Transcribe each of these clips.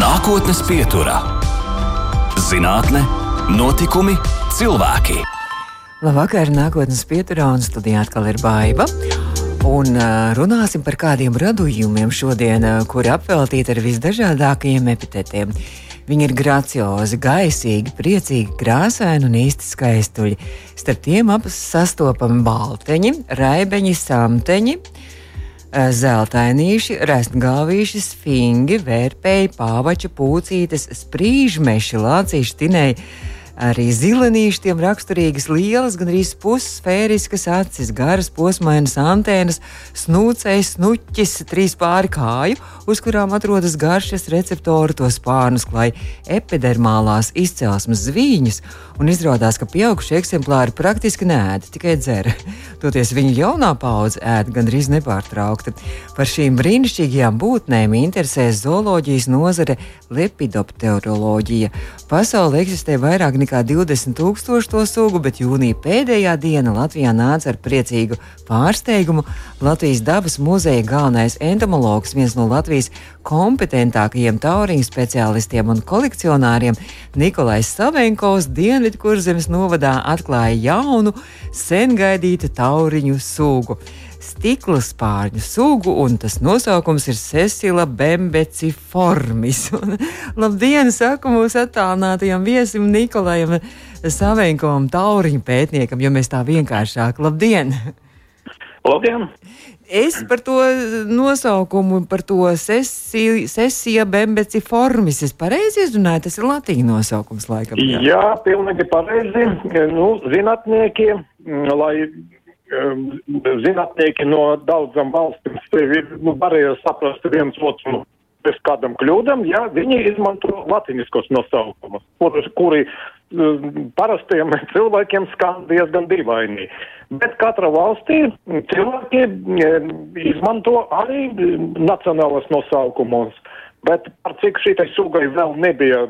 Nākotnes pieturā - zinātne, notikumi, cilvēki. Labvakar, nākotnes pieturā un studijā atkal ir baiva. Un uh, runāsim par kādiem radījumiem šodien, uh, kuri apveltīti ar visdažādākajiem epitetiem. Viņi ir graciozi, gaisīgi, priecīgi, krāsaini un īsti skaistuļi. Starp tiem abas sastopami balteņi, raibeņi, samteņi, zeltainīši, rēstgalvīši, sfingi, vērpēji, pāvači, pūcītes, sprīžmeši, lācīši, tinēji. Arī zilenīšiem raksturīgas lielas, gan arī pussfēriskas acis, garas posmainas antēnas, snūcējs, snuķis, trīs pāri kāju, uz kurām atrodas garšas receptori, to spārnus klāj epidermālās izcelsmes zvīņas, un izrādās, ka pieaugušie eksemplāri praktiski nēd, tikai dzer. Toties viņu jaunā paudze ēd gandrīz nepārtraukti. Par šīm brīnišķīgajām būtnēm interesē zooloģijas nozare lepidopteroloģija. Pasaulē eksistē vairāk nekā nekā 20 tūkstoši to sugu, bet jūnija pēdējā diena Latvijā nāca ar priecīgu pārsteigumu. Latvijas dabas muzeja galvenais entomologs, viens no Latvijas kompetentākajiem tauriņu speciālistiem un kolekcionāriem, Nikolais Savenkovs Dienvidkurzemes novadā atklāja jaunu, sen gaidītu tauriņu sugu stikla spārņu sugu, un tas nosaukums ir Cecila Bembeciformis. Labdien, saku mūsu attālinātajam viesim Nikolajam Savenkovam, tauriņu pētniekam, jo mēs tā vienkāršāk. Labdien! Labdien! Es par to nosaukumu, par to sesija bembeciformis, es pareizi izrunāju, tas ir latīņu nosaukums laikam. Jā, jā pilnīgi pareizi. Nu, zinātnieki, lai Ehm, zinātnieki no daudzām valstīm nu, varēja saprast viens otru bez kādam kļūdam, ja viņi izmanto latiniskos nosaukumus, kur, kuri um, parastiem cilvēkiem skan diezgan dīvaini. Bet katra valstī cilvēki um, izmanto arī nacionālos nosaukumus. Bet par cik šī sugai vēl nebija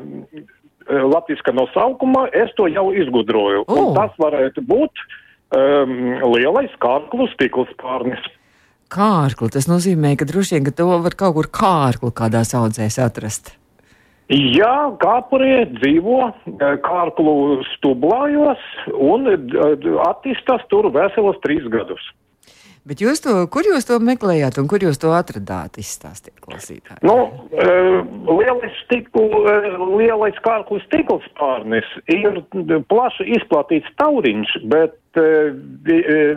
latviska nosaukuma, es to jau izgudroju. Oh. Un tas varētu būt uh, um, lielais kārklu stikls pārnis. Kārkli, tas nozīmē, ka droši vien, ka to var kaut kur kārklu kādā audzēs atrast. Jā, kāpurie dzīvo e, kārklu stublājos un e, attīstās tur veselas trīs gadus. Bet jūs to, kur jūs to meklējāt un kur jūs to atradāt? Izstāstiet, klausītāji. Nu, lielais, stiklu, lielais kārklu stikls pārnis ir plaši izplatīts tauriņš, bet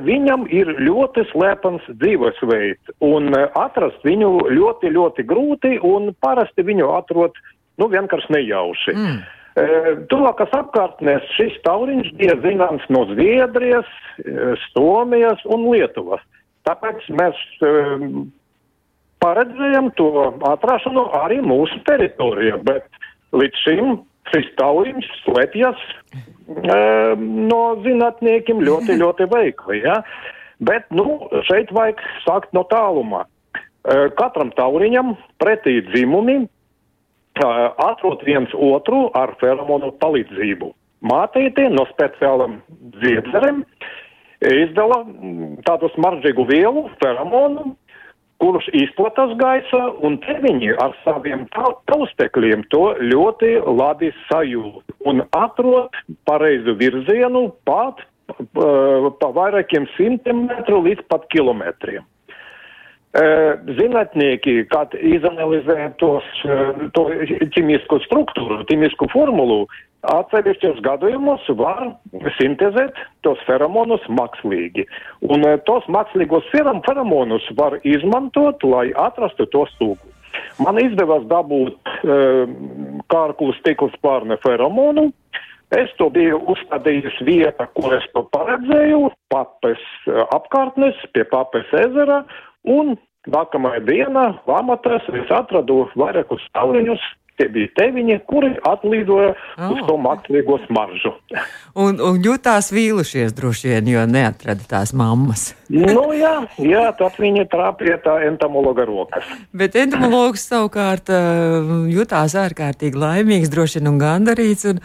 viņam ir ļoti slepens dzīvesveids un atrast viņu ļoti, ļoti grūti un parasti viņu atrod, nu, vienkārši nejauši. Mm. Tuvākās apkārtnēs šis tauriņš bija zināms no Zviedrijas, Somijas un Lietuvas. Tāpēc mēs um, paredzējam to atrašanu arī mūsu teritorijā, bet līdz šim šis tauriņš slēpjas um, no zinātniekiem ļoti, ļoti veikli. Ja? Bet, nu, šeit vajag sākt no tālumā. Katram tauriņam pretī dzimumi uh, atrod viens otru ar feromonu palīdzību. Mātīte no speciālam dziedzerem izdala tādu smaržīgu vielu, feromonu, kurus izplatās gaisā, un te viņi ar saviem taustekļiem to ļoti labi sajūt un atrod pareizu virzienu pat pa vairākiem simtiem metru līdz pat kilometriem. Zinātnieki, kad izanalizē tos, to ķīmisko struktūru, ķīmisku formulu, Atsevišķos gadījumos var sintēzēt tos feromonus mākslīgi. Un tos mākslīgos feromonus var izmantot, lai atrastu to sugu. Man izdevās dabūt uh, kārklu stikla spārne feromonu. Es to biju uzstādījis vieta, kur es to paredzēju, papes apkārtnes pie papes ezera, un nākamajā dienā Lamatās es atradu vairākus stāviņus Tie bija teviņi, kuri atlīdoja oh. uz to mākslīgo smaržu. un, un jutās vīlušies droši vien, jo neatrada tās mammas. nu, jā, jā, tad viņi trāpīja tā entomologa rokas. Bet entomologs savukārt uh, jutās ārkārtīgi laimīgs, droši vien un gandarīts. Un,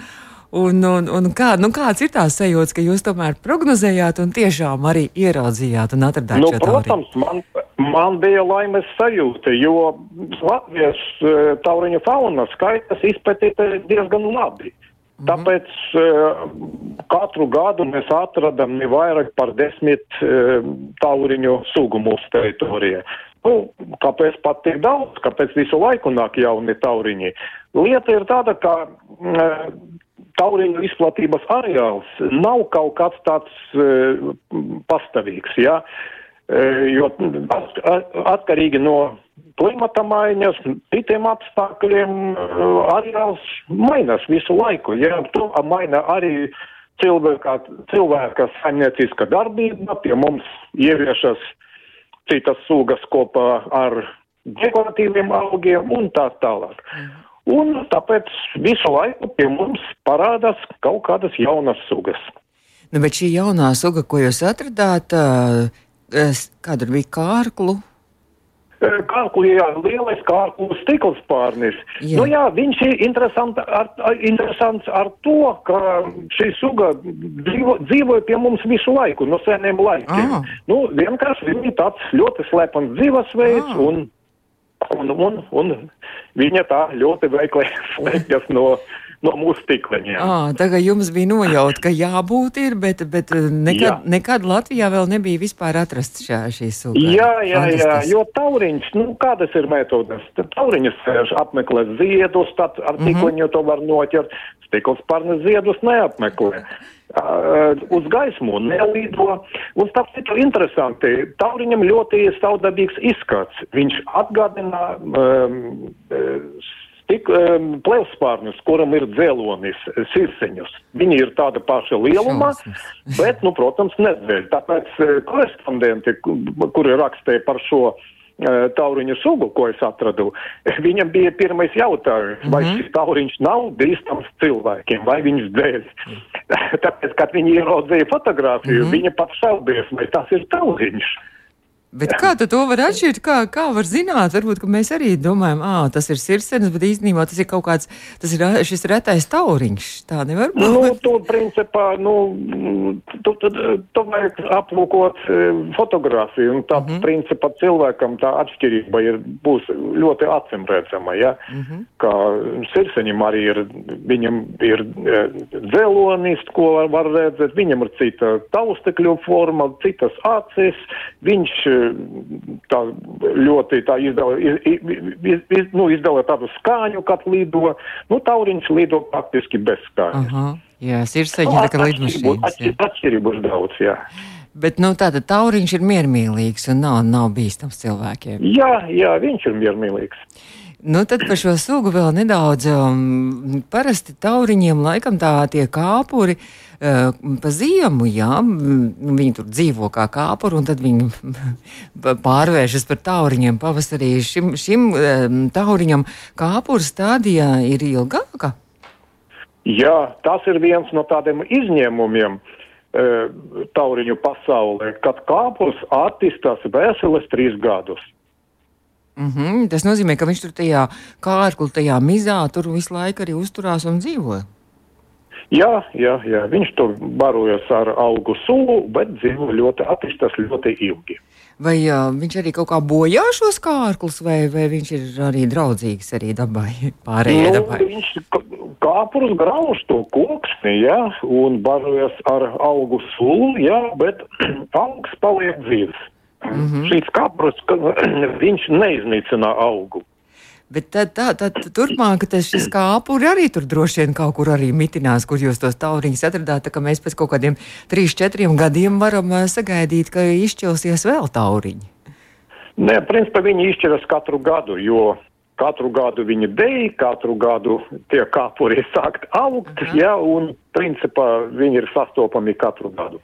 Un, un, un kā, nu, kāds ir tās sajūtas, ka jūs tomēr prognozējāt un tiešām arī ieraudzījāt un atradāt Nu, šo protams, man, man bija laimes sajūta, jo Latvijas eh, tauriņu fauna skaitas izpētīta diezgan labi. Tāpēc uh, katru gadu mēs atradam ne vairāk par desmit uh, tauriņu sugu mūsu teritorijā. Nu, kāpēc pat tik daudz, kāpēc visu laiku nāk jauni tauriņi? Lieta ir tāda, ka uh, tauriņu izplatības areāls nav kaut kāds tāds uh, pastāvīgs, jā. Uh, jo at, at, atkarīgi no klimata maiņas, citiem apstākļiem uh, areāls mainās visu laiku. Ja? To maina arī cilvēka, cilvēka saimnieciska darbība, pie mums ieviešas citas sugas kopā ar dekoratīviem augiem un tā tālāk. Un tāpēc visu laiku pie mums parādās kaut kādas jaunas sugas. Nu, bet šī jaunā suga, ko jūs atradāt, kāda bija kārklu? Kārku, jā, lielais kārku stikls pārnis. Jā. Nu jā, viņš ir interesants ar, interesants ar to, ka šī suga dzīvo, dzīvoja pie mums visu laiku, no seniem laikiem. Ah. Nu, vienkārši viņa tāds ļoti slepens dzīvesveids Ah. un, un, un, un viņa tā ļoti veikli slēpjas no, no mūsu stikleņiem. À, tagad jums bija nojauta, ka jābūt ir, bet, bet uh, nekad, Jā. nekad Latvijā vēl nebija vispār atrasts šā, šī suga. Jā, jā, jā, jo tauriņš, nu, kādas ir metodas? Tad Tauriņš sēž apmeklē ziedus, tad ar tikliņu to var noķert. Stikls parnes ziedus neapmeklē. Uh, uz gaismu nelīdo. Un starp citu interesanti, tauriņam ļoti savdabīgs izskats. Viņš atgādina um, Tik um, plēvspārnus, kuram ir dzēlonis, sirseņus. Viņi ir tāda paša lieluma, bet, nu, protams, nedēļ. Tāpēc korespondenti, ku- kuri rakstīja par šo eh, tauriņu sugu, ko es atradu, viņam bija pirmais jautājums, vai šis tauriņš nav bīstams cilvēkiem, vai viņš dēļ. Tāpēc, kad viņi ieraudzīja fotografiju, viņi pat šaubies, vai tas ir tauriņš. Bet kā to var atšķirt? Kā, kā var zināt? Varbūt ka mēs arī domājam, ah, tas ir sirdsapziņas, bet īstenībā tas ir kaut kāds, tas ir šis retais tauriņš. Tā nevar būt. Nu, tu, principā, nu, tu, tu, tu vajag aplūkot e, fotografiju, un tā, mm -hmm. principā, cilvēkam tā atšķirība ir, būs ļoti acimredzama, ja? Mm -hmm. Kā sirseņam arī ir, viņam ir e, dzelonis, ko var, var redzēt, viņam ir cita taustekļu forma, citas acis, viņš e, tā ļoti tā izdala, iz, iz, iz, nu, izdala tādu skāņu, kad lido, nu, tauriņš lido praktiski bez skāņas. Aha, jā, ir tā kā lidmašīnas. Atšķirību būs daudz, jā. Bet nu, tātad tauriņš ir miermīlīgs un nav, nav bīstams cilvēkiem. Jā, jā, viņš ir miermīlīgs. Nu, tad par šo sugu vēl nedaudz. Um, parasti tauriņiem laikam tā tie kāpuri uh, pa ziemu, jā, mm, viņi tur dzīvo kā kāpuri, un tad viņi pārvēršas par tauriņiem pavasarī. Šim, šim um, tauriņam kāpuru stādijā ir ilgāka. Jā, tas ir viens no tādiem izņēmumiem e, tauriņu pasaulē, kad kāpurs attīstās veseles trīs gadus. Mm -hmm, tas nozīmē, ka viņš tur tajā kārklu, tajā mizā tur visu laiku arī uzturās un dzīvo. Jā, jā, jā, viņš tur barojas ar augu sulu, bet dzīvo ļoti attīstās ļoti ilgi. Vai uh, viņš arī kaut kā bojā šos kārklus, vai, vai viņš ir arī draudzīgs arī dabai, pārējai Nu, dabai? viņš kāpurs grauž to koksni, jā, un barojas ar augu sulu, jā, bet augs paliek dzīves. Mm -hmm. Šīs kāpurs, ka, viņš neiznīcina augu. Bet tad, tā, tad turpmāk tas šis kāpuri arī tur droši vien kaut kur arī mitinās, kur jūs tos tauriņus atradāt, tā ka mēs pēc kaut kādiem trīs, četriem gadiem varam sagaidīt, ka izšķilsies vēl tauriņi. Nē, principā viņi izšķiras katru gadu, jo katru gadu viņi dēļ, katru gadu tie kāpuri sākt augt, jā, un principā viņi ir sastopami katru gadu.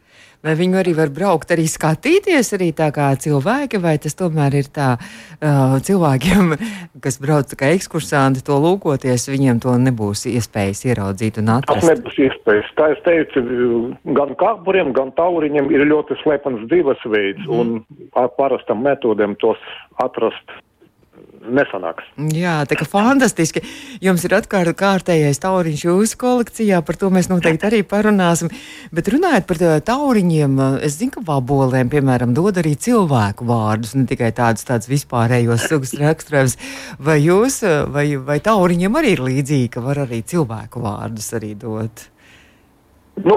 Vai viņu arī var braukt, arī skatīties, arī tā kā cilvēki, vai tas tomēr ir tā uh, cilvēkiem, kas brauc kā ekskursanti, to lūkoties, viņiem to nebūs iespējas ieraudzīt un Tas atrast. nebūs iespējas. Kā es teicu, gan kāpuriem, gan tauriņiem ir ļoti slepens dzīvesveids, mm. un ar parastam metodēm tos atrast nesanāks. Jā, tā kā fantastiski. Jums ir atkārt kārtējais tauriņš jūsu kolekcijā, par to mēs noteikti arī parunāsim. Bet runājot par tauriņiem, es zinu, ka vabolēm, piemēram, dod arī cilvēku vārdus, ne tikai tādus, tādus vispārējos sugas raksturus. Vai jūs, vai, vai tauriņiem arī ir līdzīgi, ka var arī cilvēku vārdus arī dot? Nu,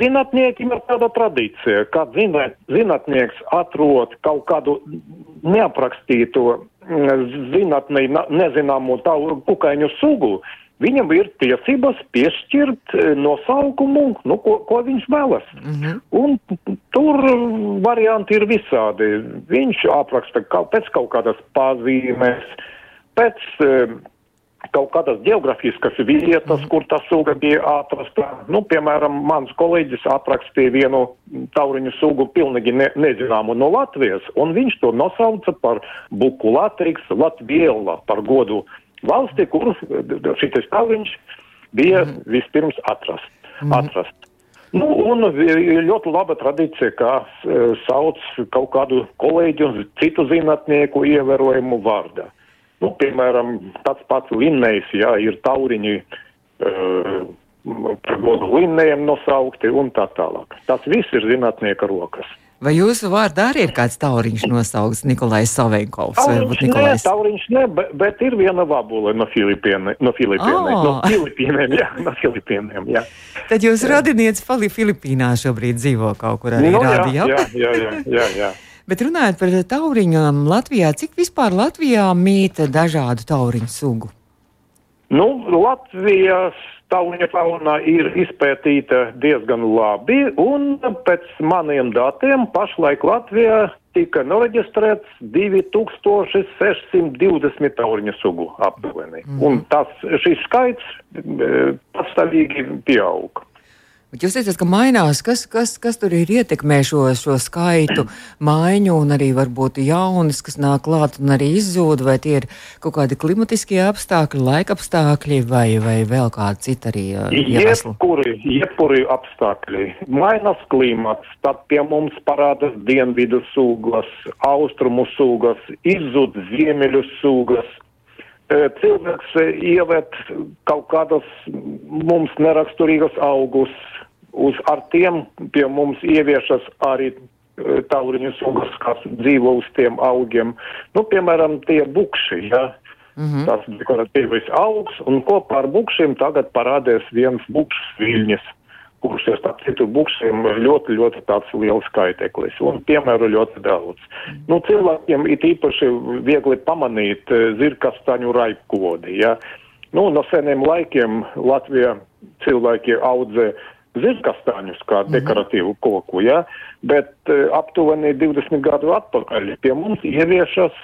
zinātniekiem ir tāda tradīcija, ka zinātnieks atrod kaut kādu neaprakstīto zinātnē nezināmo kukaiņu sugu, viņam ir tiesības piešķirt e, nosaukumu, nu, ko, ko viņš vēlas. Mm -hmm. Un tur varianti ir visādi. Viņš apraksta kaut, pēc kaut kādas pazīmes, pēc uh, kaut kādas geogrāfiskas vietas, kur tā suga bija atrasta. Nu, piemēram, mans kolēģis aprakstīja vienu tauriņu sugu pilnīgi ne, nezināmu no Latvijas, un viņš to nosauca par buku Latrīks Latviela, par godu valsti, kur šitais tauriņš bija mm. vispirms atrast. Mm. atrast. Nu, un ļoti laba tradīcija, kā uh, sauc kaut kādu kolēģi un citu zinātnieku ievērojumu vārdā. Nu, piemēram, tāds pats linnējs, jā, ir tauriņi uh, godu linnējiem nosaukti un tā tālāk. Tas viss ir zinātnieka rokas. Vai jūsu vārdā arī ir kāds tauriņš nosaukts Nikolais Savenkovs? Tauriņš, Nikolais... ne, tauriņš ne, bet, bet ir viena vabule no Filipīniem. No Filipīniem, oh. no Filipīniem, jā, no Filipīniem, jā. Tad jūs radinieks Filipīnā šobrīd dzīvo kaut kur arī nu, rādi, jā? Jā, jā, jā, jā, jā. Bet runājot par tauriņām Latvijā, cik vispār Latvijā mīta dažādu tauriņu sugu? Nu, Latvijas tauriņa fauna ir izpētīta diezgan labi, un pēc maniem datiem pašlaik Latvijā tika noreģistrēts 2620 tauriņa sugu aptuveni. Mm. Un tas, šis skaits e, pastāvīgi pieaug. Bet jūs teicat, ka mainās, kas, kas, kas tur ir ietekmē šo, šo skaitu maiņu, un arī varbūt jaunas, kas nāk klāt un arī izzūd, vai tie ir kaut kādi klimatiskie apstākļi, laika apstākļi, vai, vai vēl kādi citi arī iemesli? Jebkuri, jebkuri apstākļi. Mainās klimats, tad pie mums parādās dienvidu sūgas, austrumu sūgas, izzūd ziemeļu sūgas cilvēks ievērt kaut kādas mums neraksturīgas augus, uz ar tiem pie mums ieviešas arī tauriņu sugas, kas dzīvo uz tiem augiem. Nu, piemēram, tie bukši, ja. Mm -hmm. Tas dekoratīvais augs, un kopā ar bukšiem tagad parādēs viens bukšs viļņas kurš ir starp citu bukšiem ļoti, ļoti tāds liels skaiteklis un piemēru ļoti daudz. Nu, cilvēkiem it īpaši viegli pamanīt eh, zirkastaņu raipkodi, ja. Nu, no seniem laikiem Latvijā cilvēki audzē zirkastaņus kā mhm. dekoratīvu koku, ja, bet uh, aptuveni 20 gadu atpakaļ pie mums ieviešas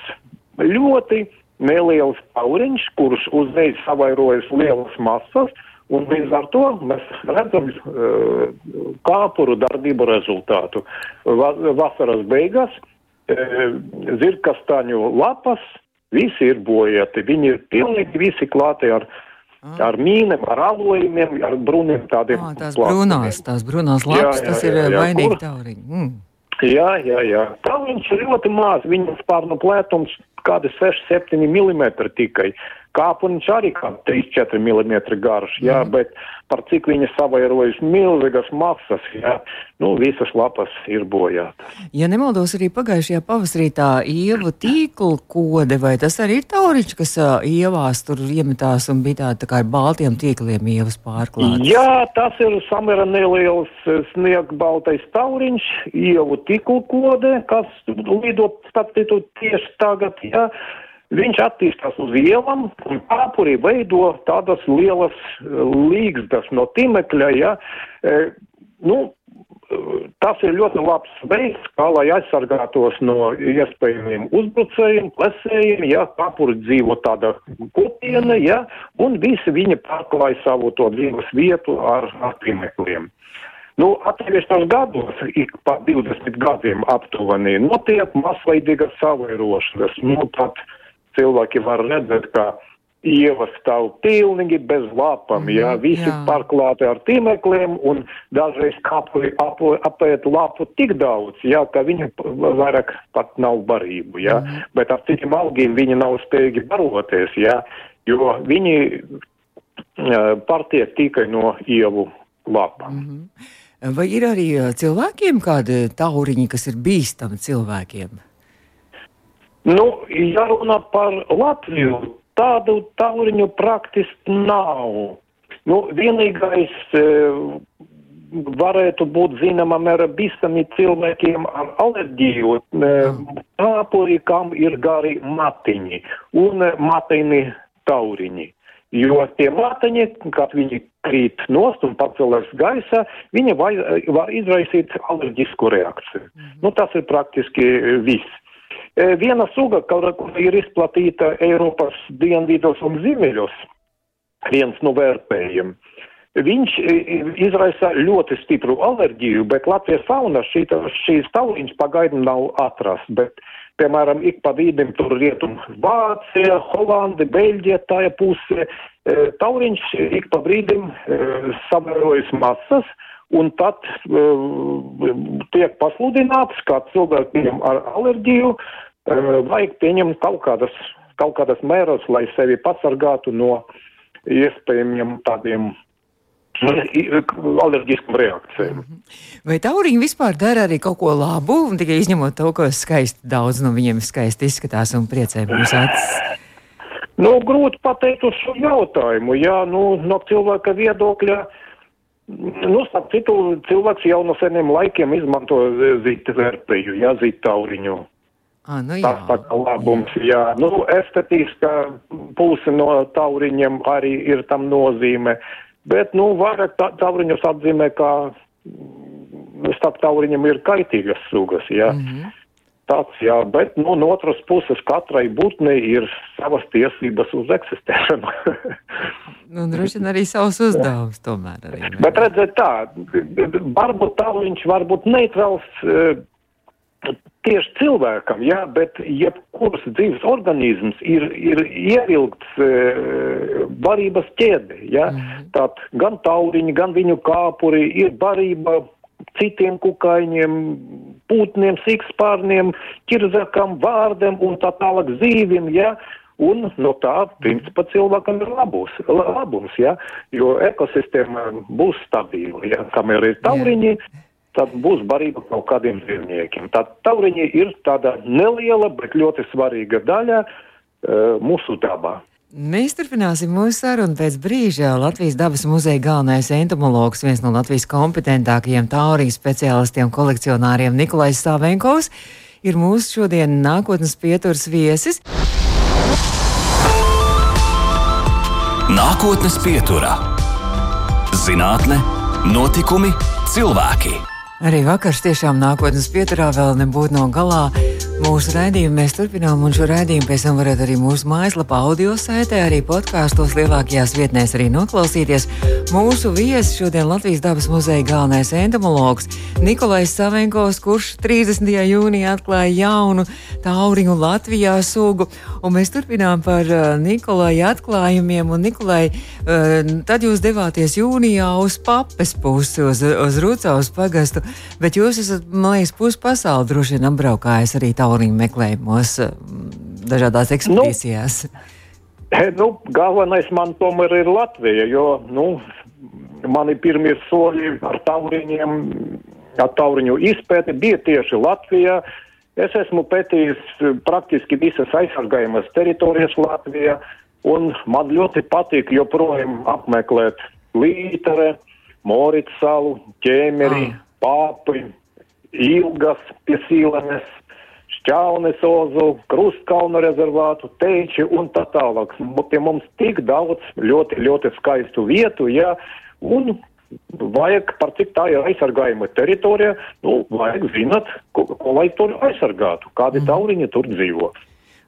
ļoti neliels tauriņš, kurš uzreiz savairojas lielas masas, Un līdz ar to mēs redzam uh, kāpuru darbību rezultātu. Va vasaras beigās uh, zirkastaņu lapas visi ir bojāti. Viņi ir pilnīgi visi klāti ar, ah. ar mīniem, ar alojumiem, ar brūniem tādiem. Ah, tās brūnās, tās brūnās lapas, jā, jā, tas ir jā, jā, vainīgi tauriņi. Mm. Jā, jā, jā. Tauriņš ir ļoti maz, viņam spārnu plētums kādi 6-7 mm tikai. Kāpuniņš arī kā 3-4 mm garš, jā, mm. bet par cik viņa savairojas milzīgas masas, jā, nu, visas lapas ir bojātas. Ja nemaldos, arī pagājušajā pavasarī tā ievu tīklu kode, vai tas arī ir tauriņš, kas uh, ievās tur iemetās un bija tā, tā kā ar baltiem tīkliem ievas pārklāts? Jā, tas ir samera neliels sniegbaltais tauriņš, ievu tīklu kode, kas lido, starp citu, tieši tagad, jā. Viņš attīstās uz ielām un kāpurī veido tādas lielas eh, līgstas no tīmekļa, ja. E, nu, tas ir ļoti labs veids, kā lai aizsargātos no iespējamiem uzbrucējiem, plesējiem, ja kāpuri dzīvo tāda kopiena, ja, un visi viņi pārklāja savu to dzīves vietu ar, ar tīmekliem. Nu, atsevišķos gados, ik pa 20 gadiem aptuveni, notiek masveidīgas savairošanas. Nu, tad cilvēki var redzēt, ka ieva stāv pilnīgi bez lapām, mm, jā, visi jā. pārklāti ar tīmekliem un dažreiz ap, apēt lapu tik daudz, jā, ka viņam vairāk pat nav barību, jā, mm. bet ar citiem augiem viņi nav spējīgi baroties, jā, jo viņi partiek tikai no ievu lapām. Mm -hmm. Vai ir arī cilvēkiem kādi tauriņi, kas ir bīstami cilvēkiem? Nu, ja runā par Latviju, tādu tauriņu praktiski nav. Nu, vienīgais e, varētu būt zināmā mērā bīstami cilvēkiem ar alerģiju, e, tāpuri, kam ir gari matiņi un matiņi tauriņi. Jo tie matiņi, kad viņi krīt nost un pacelās gaisā, viņi vai, var izraisīt alerģisku reakciju. Mm -hmm. Nu, tas ir praktiski viss. E, viena suga, kur ir izplatīta Eiropas dienvidos un ziemeļos, viens no vērtējiem. Viņš e, izraisa ļoti stipru alerģiju, bet Latvijas fauna šīs tauliņas pagaidām nav atrasts. Bet, piemēram, ik pa vīdim tur rietum Vācija, Holanda, Beļģija, tā puse. E, tauriņš ik pa brīdim savērojas masas, un tad uh, tiek pasludināts, kā cilvēkiem ar alerģiju vajag pieņemt kaut kādas, kaut kādas mēras, lai sevi pasargātu no iespējamiem tādiem alerģisku reakcijām. Vai tauriņi vispār dara arī kaut ko labu, un tikai izņemot to, ka skaisti daudz no viņiem skaisti izskatās un priecē mūsu acis? Nu, grūti pateikt uz šo jautājumu. Jā, nu, no cilvēka viedokļa uh, Nu, starp citu, cilvēks jau no seniem laikiem izmanto zīta vērtēju, jā, zīta tauriņu. Ah, nu jā. Tas kā labums, jā. Nu, estetiska puse no tauriņiem arī ir tam nozīme, bet, nu, vairāk ta tauriņus atzīmē, kā starp tauriņiem ir kaitīgas sugas, jā. Mm -hmm. Tāds, jā, bet nu, no otras puses katrai būtnei ir savas tiesības uz eksistēšanu. nu, droši vien arī savs uzdevums tomēr. Arī, ne? bet redziet tā, varbūt tā viņš var būt neitrāls uh, tieši cilvēkam, jā, bet jebkuras dzīves organisms ir, ir ievilkts uh, barības ķēde, jā. Mm. Tātad gan tauriņi, gan viņu kāpuri ir barība citiem kukaiņiem, pūtniem, sikspārniem, ķirzakam, vārdiem un tā tālāk zīvim, ja, un no tā, principā, cilvēkam ir labus, labums, ja, jo ekosistēma būs stabila, ja, kamēr ir tauriņi, tad būs barība kaut kādiem dzīvniekiem. Tad tauriņi ir tāda neliela, bet ļoti svarīga daļa uh, mūsu dabā. Mēs turpināsim mūsu sarunu pēc brīža. Latvijas dabas muzeja galvenais entomologs, viens no Latvijas kompetentākajiem taurijas speciālistiem, kolekcionāriem Nikolais Sāvenkovs, ir mūsu šodien nākotnes pieturas viesis. Nākotnes pieturā - zinātne, notikumi, cilvēki. Arī vakars tiešām nākotnes pieturā vēl nebūtu no galā. Mūsu raidījumu mēs turpinām, un šo raidījumu pēc tam varat arī mūsu mājaslapā, audio saitē, arī podkāstos, lielākajās vietnēs arī noklausīties. Mūsu viesis šodien Latvijas dabas muzeja galvenais entomologs Nikolais Savenkovs, kurš 30. jūnijā atklāja jaunu tauriņu Latvijā sugu, un mēs turpinām par uh, Nikolai atklājumiem, un Nikolai, uh, tad jūs devāties jūnijā uz papes pusi, uz, uz Rucaus pagastu, bet jūs esat, man liekas, pusi pasauli droši vien apbraukājis arī tauriņu meklējumos, eh, dažādās ekspedīcijās? Nu, nu, galvenais man tomēr ir Latvija, jo nu, mani pirmie soļi ar tauriņiem, ar tauriņu izpēti bija tieši Latvijā. Es esmu pētījis praktiski visas aizsargājamas teritorijas Latvijā, un man ļoti patīk joprojām apmeklēt Lītere, Morits salu, ķēmeri, ah. pāpi, ilgas pie Šķaunes ozu, Krustkalnu rezervātu, Teiči un tā tālāk. Pie mums tik daudz ļoti, ļoti skaistu vietu, jā, un vajag, par cik tā ir aizsargājuma teritorija, nu, vajag zināt, ko, ko lai tur aizsargātu, kādi mm. tauriņi tur dzīvo.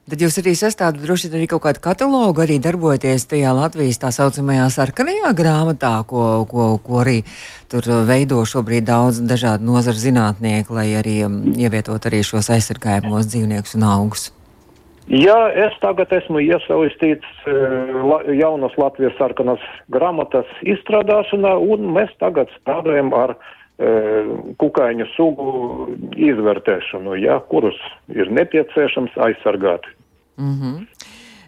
Tad jūs arī sastādāt droši vien arī kaut kādu katalogu, arī darbojaties tajā Latvijas tā saucamajā sarkanajā grāmatā, ko, ko, ko arī tur veido šobrīd daudz dažādu nozaru zinātnieku, lai arī um, ievietot arī šos aizsargājumos dzīvniekus un augus. Jā, es tagad esmu iesaistīts uh, jaunas Latvijas sarkanas grāmatas izstrādāšanā, un mēs tagad strādājam ar uh, kukaiņu sugu izvērtēšanu, ja, kurus ir nepieciešams aizsargāt. Mm -hmm.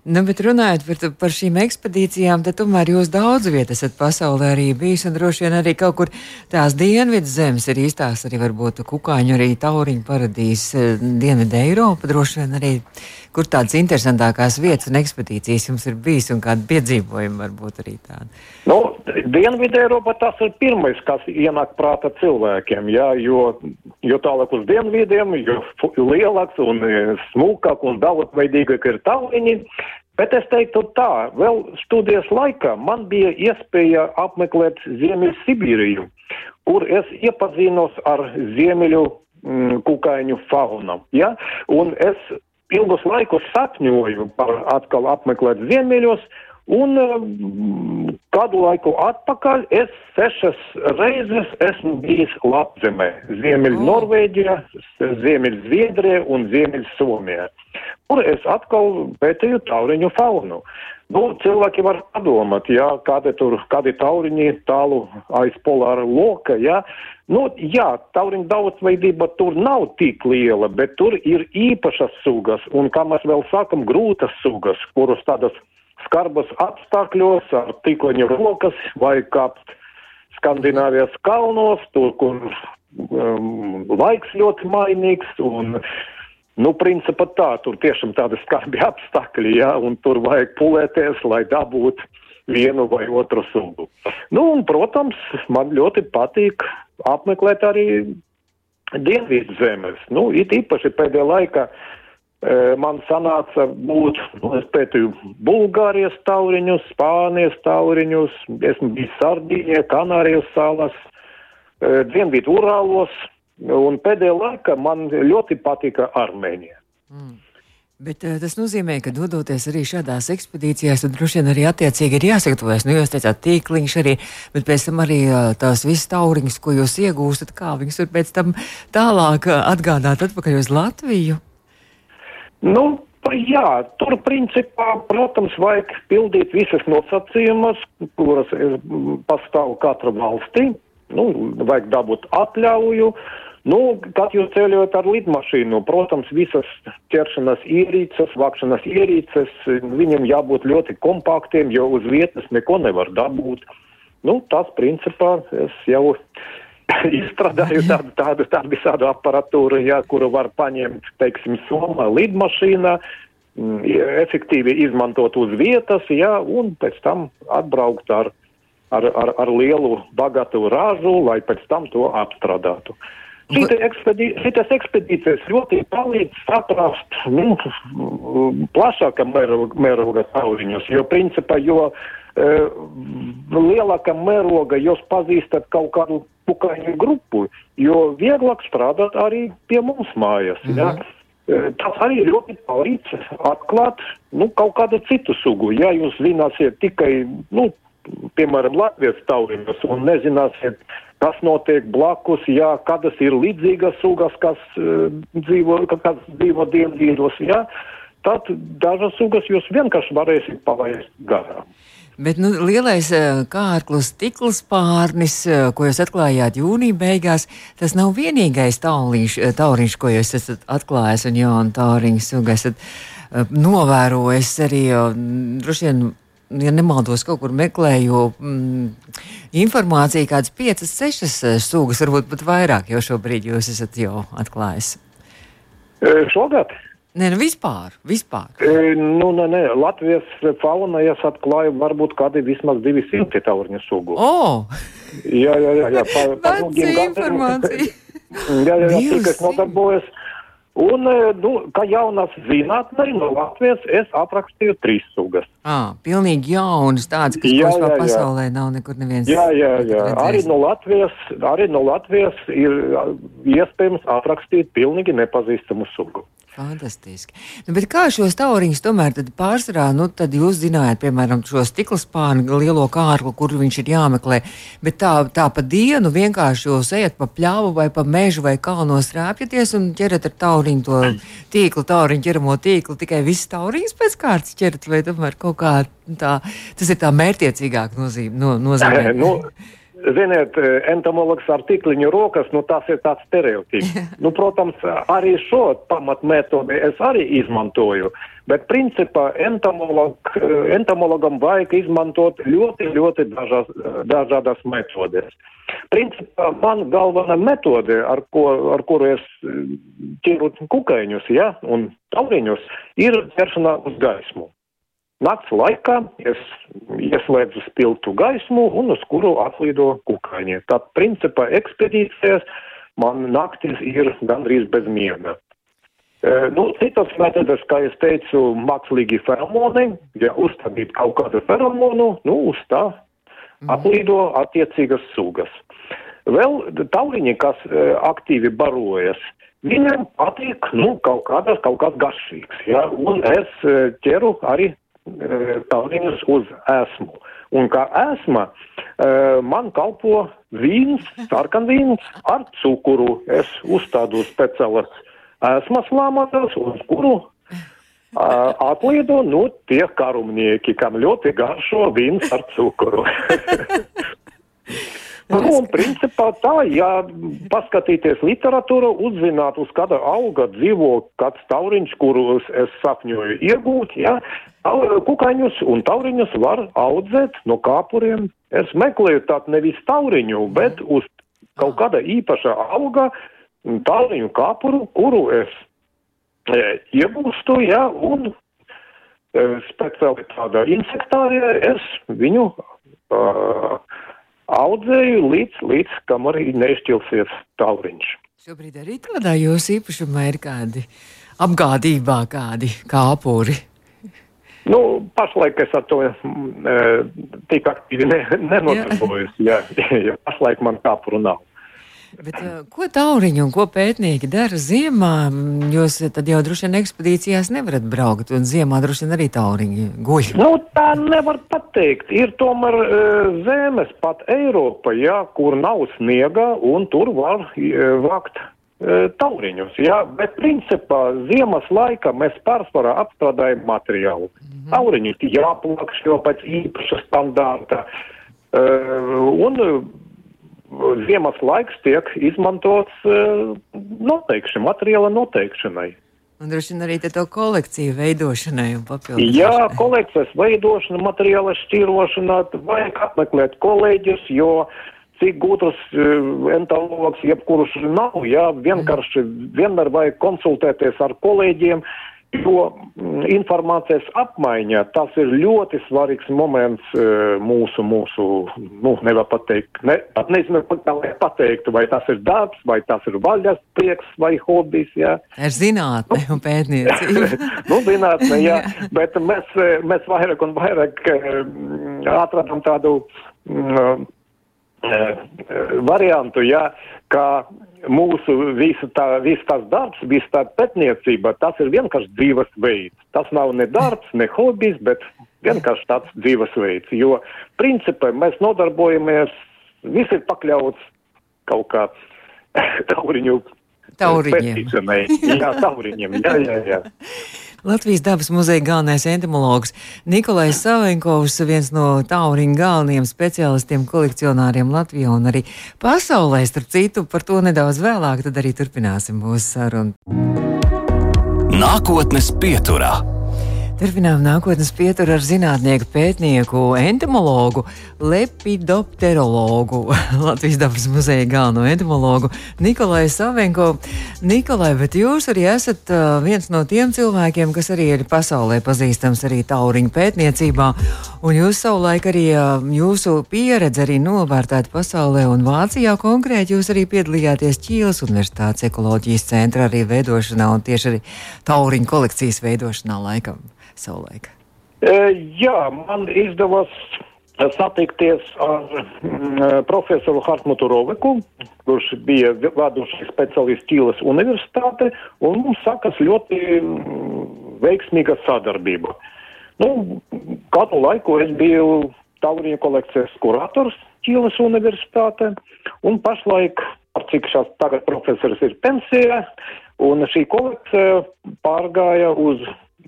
Nu, bet runājot par, par šīm ekspedīcijām, tad tomēr jūs daudz vietas esat pasaulē arī bijis, droši vien arī kaut kur tās dienvidu zemes ir īstās, arī varbūt kukaiņu, arī tauriņu paradīs, eh, dienvidu Eiropa, droši vien arī, kur tādas interesantākās vietas un ekspedīcijas jums ir bijis, un kādi piedzīvojumi varbūt arī tādi. Nu, dienvidu Eiropa tas ir pirmais, kas ienāk prāta cilvēkiem, jā, jo, jo tālāk uz dienvidiem, jo lielāks un eh, smūkāk un daudzveidīgāk ir tauriņi. Bet es teiktu tā, vēl studijas laikā man bija iespēja apmeklēt Ziemeļsibīriju, kur es iepazinos ar ziemeļu mm, kukaiņu faunu. Ja? Un es ilgus laikus sapņoju par atkal apmeklēt ziemeļos, Un um, kādu laiku atpakaļ es sešas reizes esmu bijis Latvijā, Ziemeļ oh. Norvēģijā, Ziemeļ Zviedrijā un Ziemeļ Somijā, kur es atkal pētīju tauriņu faunu. Nu, cilvēki var padomāt, jā, kādi tur, kādi tauriņi tālu aiz polāra loka, jā. Nu, jā, tauriņu daudzveidība tur nav tik liela, bet tur ir īpašas sugas, un, kā mēs vēl sakam, grūtas sugas, kuras tādas skarbas apstākļos ar tīkleņu rokas vai kāpt Skandināvijas kalnos, tur, kur um, laiks ļoti mainīgs un, nu, principā tā, tur tiešām tādi skarbi apstākļi, jā, un tur vajag pulēties, lai dabūtu vienu vai otru sugu. Nu, un, protams, man ļoti patīk apmeklēt arī dienvidu zemes. Nu, it īpaši pēdējā laikā man sanāca būt, nu, es pētīju Bulgārijas tauriņus, Spānijas tauriņus, esmu bijis Sardīņā, Kanārijas salas, Dienvidu Urālos, un pēdējā laikā man ļoti patika Armēnija. Mm. Bet tas nozīmē, ka dodoties arī šādās ekspedīcijās, tad droši vien arī attiecīgi ir jāsagatavojas. Nu, jūs teicāt, tīkliņš arī, bet pēc tam arī tās visas tauriņas, ko jūs iegūstat, kā viņas var pēc tam tālāk atgādāt atpakaļ uz Latviju. Nu, jā, tur principā, protams, vajag pildīt visas nosacījumus, kuras pastāv katra valstī. Nu, vajag dabūt atļauju. Nu, kad jūs ceļojat ar lidmašīnu, protams, visas ķeršanas ierīces, vākšanas ierīces, viņiem jābūt ļoti kompaktiem, jo uz vietas neko nevar dabūt. Nu, tas, principā, es jau izstrādāju tādu, tādu, tādu visādu aparatūru, jā, kuru var paņemt, teiksim, somā lidmašīnā, mm, efektīvi izmantot uz vietas, jā, un pēc tam atbraukt ar, ar, ar, ar lielu bagātu ražu, lai pēc tam to apstrādātu. Šitas ekspedīcijas ļoti palīdz saprast nu, plašākam mēroga tauriņus, jo principā, jo uh, lielākā mēroga jūs pazīstat kaut kādu pukaiņu grupu, jo vieglāk strādāt arī pie mums mājas. Mm -hmm. ja? E, tas arī ļoti palīdz atklāt nu, kaut kādu citu sugu. Ja jūs zināsiet tikai, nu, piemēram, Latvijas tauriņus un nezināsiet, kas notiek blakus, ja kādas ir līdzīgas sugas, kas uh, dzīvo, kas dzīvo dienvīdos, ja, tad dažas sugas jūs vienkārši varēsiet palaist garām. Bet nu, lielais eh, kārklis, stikls pārnis, eh, ko jūs atklājāt jūnija beigās, tas nav vienīgais tauriņš, eh, tauriņš ko jūs esat atklājis un jaunu tauriņu sugu esat novērojis arī, droši vien, ja nemaldos, kaut kur meklēju mm, informāciju, kādas piecas, sešas sugas, varbūt pat vairāk, jo šobrīd jūs esat jau atklājis. Šogad? Nē, nu vispār. vispār. E, nu, nē, nē, Latvijas faunā es atklāju varbūt kādi vismaz 200 tauriņu sugu. Oh! Jā, jā, jā. jā pa, pa gadiem. jā, jā, jā, tik es nodarbojos. Un, e, nu, kā jaunas zinātnē no Latvijas, es aprakstīju trīs sugas. Ah, pilnīgi jaunas, tādas, kas jā, jā, pasaulē jā. nav nekur neviens. Jā, jā, jā. Arī no, Latvijas, arī no Latvijas ir iespējams aprakstīt pilnīgi nepazīstamu sugu. Fantastiski. Nu, bet kā šos tauriņus tomēr pārsvarā, nu, tad jūs zinājāt, piemēram, šo stikla spānu lielo kārklu, kur viņš ir jāmeklē, bet tā, tā pa dienu vienkārši jūs ejat pa pļāvu vai pa mežu vai kalnos rāpjaties un ķerat ar tauriņu to tīklu, tauriņu ķeramo tīklu, tikai viss tauriņus pēc kārtas ķerat vai tomēr kaut kā tā, tas ir tā mērtiecīgāk nozīme. No, nozīmē. nu, Ziniet, entomologs ar tikliņu rokas, nu tas ir tāds stereotips. nu, protams, arī šo pamatmetodi es arī izmantoju, bet principā entomolog, entomologam vajag izmantot ļoti, ļoti dažas, dažādas metodes. Principā man galvenā metode, ar, ko, ar kuru es ķiru kukaiņus, ja, un tauriņus, ir ķeršanā uz gaismu. Nakts laikā es ieslēdzu spiltu gaismu un uz kuru atlido kukaiņi. Tad, principā, ekspedīcijas man naktis ir gandrīz bez miega. E, nu, citas metodas, kā es teicu, mākslīgi feromoni, ja uzstādīt kaut kādu feromonu, nu, uz tā mhm. atlido attiecīgas sugas. Vēl tauriņi, kas e, aktīvi barojas, viņiem patīk, nu, kaut kādas, kaut kāds garšīgs, ja, un es e, ķeru arī tauriņus uz esmu. Un kā esma man kalpo vīns, sarkanvīns ar cukuru. Es uzstādu speciālas esmas lāmatas, uz kuru atliedo nu tie karumnieki, kam ļoti garšo vīns ar cukuru. Nu, un principā tā, ja paskatīties literatūru, uzzināt, uz kāda auga dzīvo kāds tauriņš, kurus es sapņoju iegūt, ja, kukaiņus un tauriņus var audzēt no kāpuriem. Es meklēju tādu nevis tauriņu, bet uz kaut kāda īpaša auga tauriņu kāpuru, kuru es e, iegūstu, ja, un e, speciāli tāda insektārija, es viņu uh, audzēju līdz, līdz kam arī nešķilsies tauriņš. Šobrīd arī tādā jūsu īpašumā ir kādi apgādībā, kādi kāpuri. Nu, pašlaik es ar to e, tik aktīvi ne, nenodarbojos. Jā, jā, pašlaik man kāpuru nav. Bet, uh, ko tauriņi un ko pētnieki dara ziemā? Jūs tad jau droši vien ekspedīcijās nevarat braukt, un ziemā droši vien arī tauriņi guļ. Nu, tā nevar pateikt. Ir tomēr uh, zemes, pat Eiropa, jā, kur nav sniega, un tur var uh, vākt tauriņus. Jā, bet principā ziemas laikā mēs pārsvarā apstrādājam materiālu. Mm -hmm. Tauriņi jāplakšķo pēc īpaša standārta. Uh, un ziemas laiks tiek izmantots uh, noteikšanai, materiāla noteikšanai. Un droši vien arī to kolekciju veidošanai un papildināšanai. Jā, kolekcijas veidošana, materiāla šķirošana, vajag apmeklēt kolēģus, jo cik gudrs uh, entomologs jebkurš nav, jā, vienkārši vienmēr vajag konsultēties ar kolēģiem, Jo mm, informācijas apmaiņa tas ir ļoti svarīgs moments e, mūsu, mūsu nu, nevar pateikt, ne, pat nezinu, kā lai pateiktu, vai tas ir darbs, vai tas ir vaļas prieks vai hobijs, jā. Ir zinātne un pētniecība. nu, zinātne, jā, bet mēs, e, mēs vairāk un vairāk e, atradam tādu mm, variantu, jā, ka mūsu visa tā, viss tas darbs, visa tā pētniecība, tas ir vienkārši dzīvesveids. Tas nav ne darbs, ne hobijs, bet vienkārši tāds dzīvesveids. Jo principā mēs nodarbojamies, viss ir pakļauts kaut kā tauriņu. Tauriņiem. Jā, tauriņiem. Jā, jā, jā. Latvijas dabas muzeja galvenais entomologs Nikolais Savenkovs, viens no tauriņa galvenajiem speciālistiem, kolekcionāriem Latvijā un arī pasaulē. Starp citu, par to nedaudz vēlāk, tad arī turpināsim mūsu sarunu. Nākotnes pieturā. Turpinām nākotnes pieturu ar zinātnieku, pētnieku, entomologu, lepidopterologu, Latvijas dabas muzeja galveno entomologu Nikolai Savenko. Nikolai, bet jūs arī esat uh, viens no tiem cilvēkiem, kas arī ir pasaulē pazīstams arī tauriņu pētniecībā, un jūs savulaik arī uh, jūsu pieredze arī novērtēta pasaulē, un Vācijā konkrēti jūs arī piedalījāties Ķīles Universitātes ekoloģijas centra arī veidošanā un tieši arī tauriņu kolekcijas veidošanā laikam savulaik? E, jā, man izdevās satikties ar mm, profesoru Hartmutu Roveku, kurš bija vadošais speciālists Ķīles universitāte, un mums sakas ļoti mm, veiksmīga sadarbība. Nu, kādu laiku es biju Taurija kolekcijas kurators Ķīles universitāte, un pašlaik, cik šās tagad profesors ir pensijā, un šī kolekcija pārgāja uz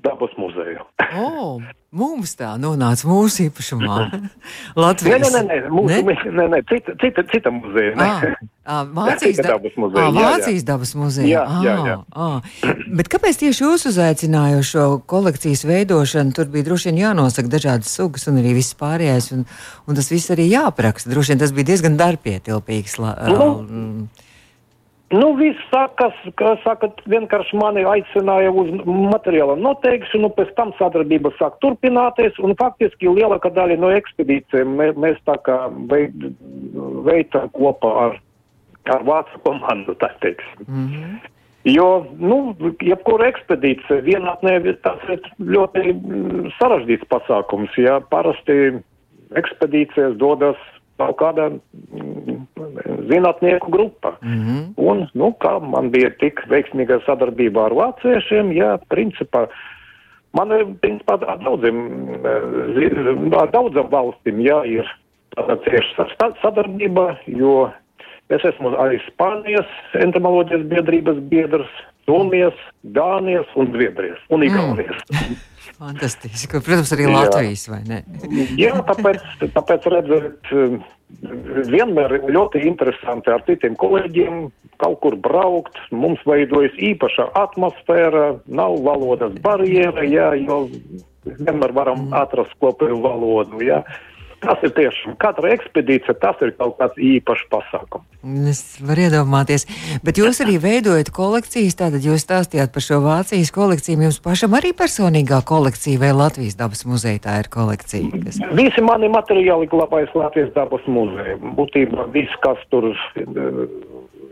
dabas muzeju. oh, mums tā nonāca mūsu īpašumā. Latvijas nē, nē, nē, mūsu, ne? nē, nē cita, cita, cita muzeja. Ah, ah, Vācijas da dabas muzeja. Ah, Vācijas jā, jā. dabas muzeja. Jā, jā, jā. Ah, ah. Bet kāpēc tieši jūs uzaicināju šo kolekcijas veidošanu? Tur bija droši vien jānosaka dažādas sugas un arī viss pārējais, un, un tas viss arī jāapraksta. Droši vien tas bija diezgan darbietilpīgs. Nu, Nu, viss sakas, ka sakat, vienkārši mani aicināja uz materiāla noteikšanu, pēc tam sadarbība sāk turpināties, un faktiski lielākā daļa no ekspedīcijiem mē, mēs tā kā veicam kopā ar, ar vācu komandu, tā teiksim. Mm -hmm. Jo, nu, jebkura ekspedīcija vienatnē tas ir ļoti sarežģīts pasākums, ja parasti ekspedīcijas dodas kaut kāda mm, zinātnieku grupa. Mm -hmm. Un, nu, kā man bija tik veiksmīga sadarbība ar vāciešiem, jā, principā. Man ir, principā, daudziem, eh, daudzam valstīm, jā, ir tāda cieša sadarbība, jo es esmu arī Spānijas entomoloģijas biedrības biedrs, Somijas, Dānijas un Zviedrijas un mm. Igaunijas. Mm. Fantastiski. Protams, arī Latvijas, vai ne? Jā, tāpēc, tāpēc redzēt, vienmēr ir ļoti interesanti ar citiem kolēģiem kaut kur braukt. Mums veidojas īpaša atmosfēra, nav valodas barjera, jā, jo vienmēr varam atrast kopēju valodu, jā. Tas ir tiešām katra ekspedīcija, tas ir kaut kāds īpašs pasākums. Es varu iedomāties, bet jūs arī veidojat kolekcijas, tātad jūs stāstījāt par šo Vācijas kolekciju, jums pašam arī personīgā kolekcija vai Latvijas dabas muzeja tā ir kolekcija? Kas... Visi mani materiāli glabājas Latvijas dabas muzeja. Būtībā viss, kas tur uh,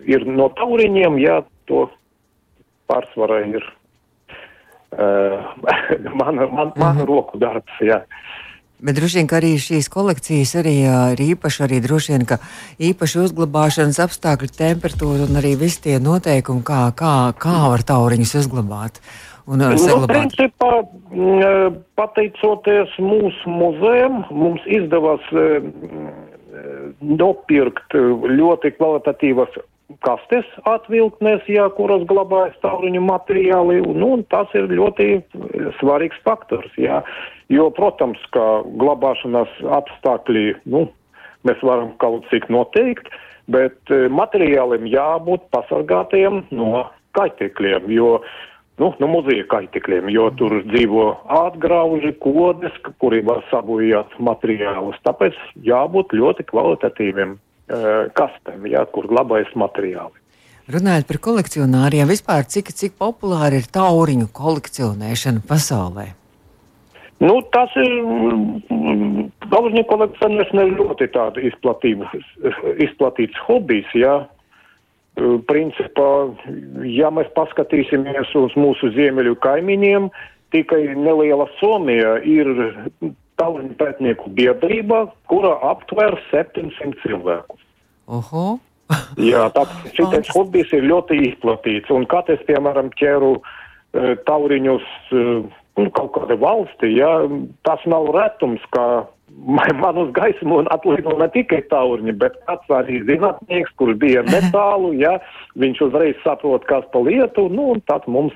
ir no tauriņiem, jā, to pārsvarā ir uh, mana, man, mana mhm. roku darbs, jā. Bet droši vien, arī šīs kolekcijas arī ir īpaši, arī droši vien, ka īpaši uzglabāšanas apstākļi, temperatūra un arī visi tie noteikumi, kā, kā, kā var tauriņus uzglabāt. Un, nu, saglabāt. principā, pateicoties mūsu muzejam, mums izdevās nopirkt ļoti kvalitatīvas kastes atvilktnēs, jā, kuras glabājas tauriņu materiāli, nu, un tas ir ļoti svarīgs faktors, jā. Jo, protams, ka glabāšanas apstākļi, nu, mēs varam kaut cik noteikt, bet e, materiāliem jābūt pasargātiem no kaitekļiem, jo, nu, no muzeja kaitekļiem, jo tur dzīvo atgrauži, kodes, kuri var sabojāt materiālus, tāpēc jābūt ļoti kvalitatīviem Eh, kastēm, jā, kur glabājas materiāli. Runājot par kolekcionāriem, vispār cik, cik populāra ir tauriņu kolekcionēšana pasaulē? Nu, tas ir tauriņu kolekcionēšana ir ļoti tāda izplatīts hobijs, jā. Eh, principā, ja mēs paskatīsimies uz mūsu ziemeļu kaimiņiem, tikai neliela Somija ir tauriņu pētnieku biedrība, kura aptver 700 cilvēkus. Oho. Jā, tāpēc šis hobijs ir ļoti izplatīts. Un kad es, piemēram, ķeru uh, tauriņus uh, kaut kāda valsti, ja, tas nav retums, ka man uz gaismu atlido ne tikai tauriņi, bet kāds arī zinātnieks, kurš bija metālu, ja, viņš uzreiz saprot, kas pa lietu, nu, un tad mums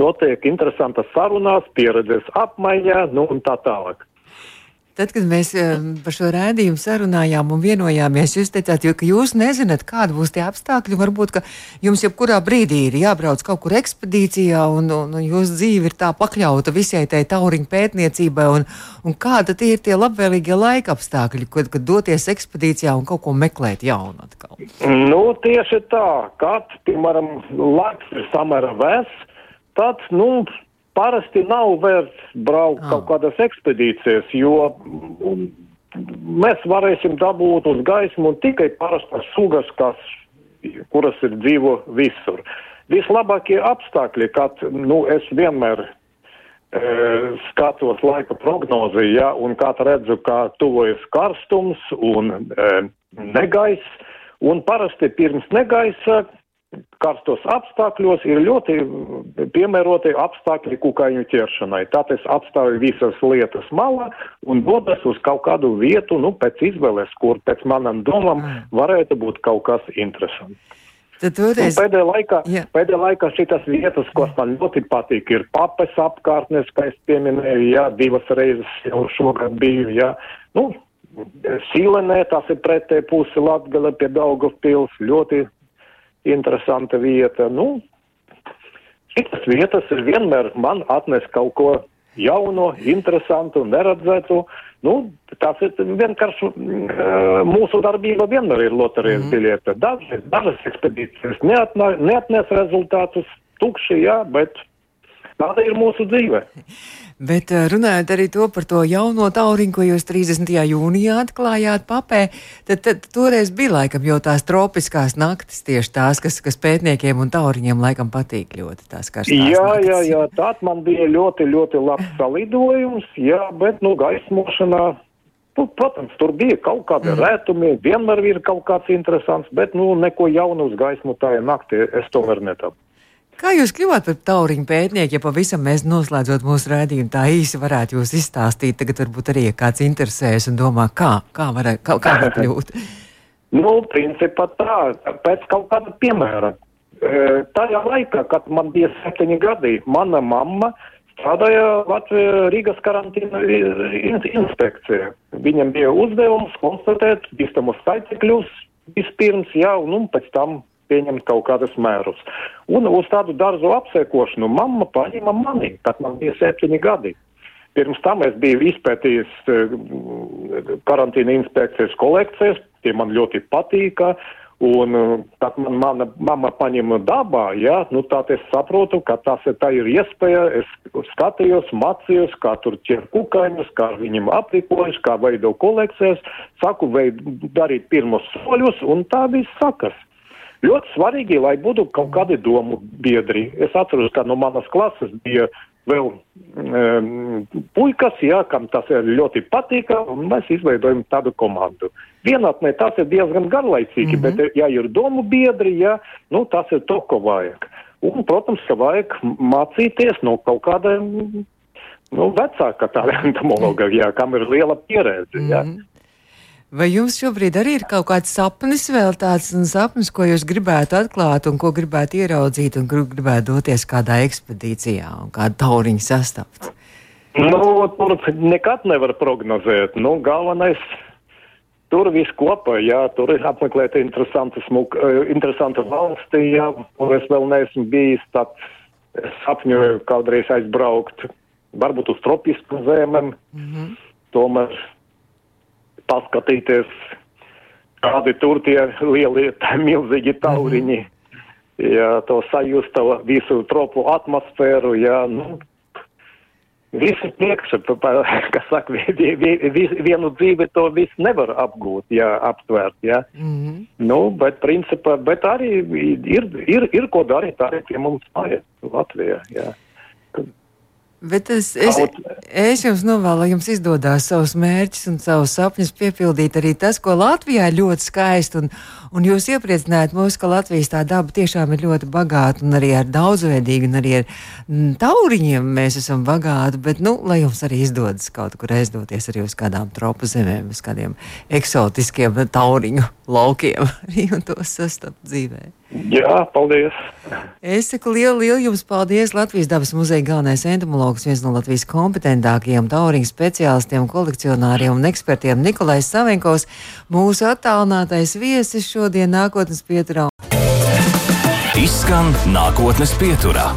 notiek interesantas sarunās, pieredzes apmaiņā, nu, un tā tālāk. Tad, kad mēs par šo rādījumu sarunājām un vienojāmies, jūs teicāt, ka jūs nezināt, kādi būs tie apstākļi. Varbūt jums jebkurā brīdī ir jābrauc kaut kur ekspedīcijā, un, un, un jūsu dzīve ir tā pakļauta visai tai tauriņu pētniecībai. Un, un kāda tie ir tie labvēlīgie laika apstākļi, kad, kad doties ekspedīcijā un kaut ko meklēt jaunu atkal? Nu, tieši tā, kad, piemēram, laiks ir samērā vēss, tad, nu, parasti nav vērts braukt oh. kaut kādas ekspedīcijas, jo mēs varēsim dabūt uz gaismu tikai parastas sugas, kas, kuras ir dzīvo visur. Vislabākie apstākļi, kad, nu, es vienmēr skatos laika prognozi, ja, un kā redzu, kā tuvojas karstums un e, negaiss, un parasti pirms negaisa karstos apstākļos ir ļoti piemēroti apstākļi kukaiņu ķeršanai. Tātad es atstāju visas lietas malā un dodas uz kaut kādu vietu, nu, pēc izvēles, kur pēc manam domam mm. varētu būt kaut kas interesants. Tad toreiz... Nu, pēdējā laikā, jā. pēdējā laikā šitas vietas, kas man ļoti patīk, ir papes apkārtnes, kā es pieminēju, jā, divas reizes jau šogad biju, jā. Nu, Sīlenē, tas ir pretē pusi Latgale pie Daugavpils, ļoti interesanta vieta. Nu, šitas vietas ir vienmēr man atnes kaut ko jauno, interesantu, neredzētu. Nu, tas ir vienkārši mūsu darbība vienmēr ir loterijas mm -hmm. biļete. Dažas, dažas ekspedīcijas neatnā, neatnes rezultātus tukši, jā, bet tāda ir mūsu dzīve. Bet runājot arī to par to jauno tauriņu, ko jūs 30. jūnijā atklājāt papē, tad, tad toreiz bija laikam jau tās tropiskās naktis, tieši tās, kas, kas pētniekiem un tauriņiem laikam patīk ļoti tās karstās Jā, naktis. jā, jā, tād man bija ļoti, ļoti labs salidojums, jā, bet, nu, gaismošanā Nu, protams, tur bija kaut kādi mm. rētumi, vienmēr ir kaut kāds interesants, bet nu, neko jaunu uz gaismu tā naktī es tomēr netapu. Kā jūs kļuvāt par tauriņu pētnieku, ja pavisam mēs noslēdzot mūsu rādījumu tā īsi varētu jūs izstāstīt, tagad varbūt arī ja kāds interesēs un domā, kā, kā var, kā, kā var kļūt? Nu, principā tā, pēc kaut kāda piemēra. E, tajā laikā, kad man bija septiņi gadi, mana mamma strādāja Latvijas Rīgas karantīna inspekcija. Viņam bija uzdevums konstatēt bīstamus skaitekļus vispirms, jā, un, un pēc tam pieņemt kaut kādus mērus. Un uz tādu dārzu apsekošanu mamma paņēma mani, tad man bija septiņi gadi. Pirms tam es biju izpētījis eh, karantīna inspekcijas kolekcijas, tie man ļoti patīka. Un eh, tad man mana mamma paņēma dabā, jā, nu tā es saprotu, ka tas tā ir iespēja, es skatījos, mācījos, kā tur ķer kukaiņus, kā viņiem aprīkojas, kā veido kolekcijas, saku, veid, darīt pirmos soļus, un tā viss sakas. Ļoti svarīgi, lai būtu kaut kādi domu biedri. Es atceros, ka no manas klases bija vēl um, puikas, jā, kam tas ļoti patika, un mēs izveidojam tādu komandu. Vienatnē tas ir diezgan garlaicīgi, mm -hmm. bet, ja ir domu biedri, jā, nu, tas ir to, ko vajag. Un, protams, ka vajag mācīties no kaut kāda nu, vecāka tāda entomologa, jā, kam ir liela pieredze. Jā. Mm -hmm. Vai jums šobrīd arī ir kaut kāds sapnis, vēl tāds sapnis, ko jūs gribētu atklāt, un ko gribētu ieraudzīt, un kur gribētu doties kādā ekspedīcijā un kādu tauriņu sastapt? Nu, tur nekad nevar prognozēt. Nu, galvenais tur viss kopā, jā, tur ir apmeklēt interesantu, smuk, eh, interesantu valsti, jā, un es vēl neesmu bijis, tad sapņoju kādreiz aizbraukt, varbūt uz tropisku zemēm, mm -hmm. tomēr paskatīties, kādi tur tie lielie, milzīgi tauriņi. -hmm. Ja, to sajust, to visu tropu atmosfēru, ja, nu, visi priekšā, kas saka, vi, vi, vi, vienu dzīvi to visu nevar apgūt, ja, aptvērt, ja. Mm -hmm. Nu, bet principā, bet arī ir, ir, ir ko darīt arī pie mums mājās Latvijā, ja. Bet es, es, es jums novēlu, lai jums izdodas savus mērķus un savus sapņus piepildīt arī tas, ko Latvijā ir ļoti skaisti. Un, un jūs iepriecinājāt mūs, ka Latvijas tā daba tiešām ir ļoti bagāta un arī ar daudzveidīgu, un arī ar m, tauriņiem mēs esam bagāti. Bet, nu, lai jums arī izdodas kaut kur aizdoties arī uz kādām tropu zemēm, uz kādiem eksotiskiem tauriņu laukiem, arī un tos sastapt dzīvēm. Jā, paldies. Es saku lielu, lielu jums paldies. Latvijas dabas muzeja galvenais entomologs, viens no Latvijas kompetentākajiem tauriņu speciālistiem, kolekcionāriem un ekspertiem Nikolais Savenkovs, mūsu attālinātais viesis šodien nākotnes pieturā. Izskan nākotnes pieturā.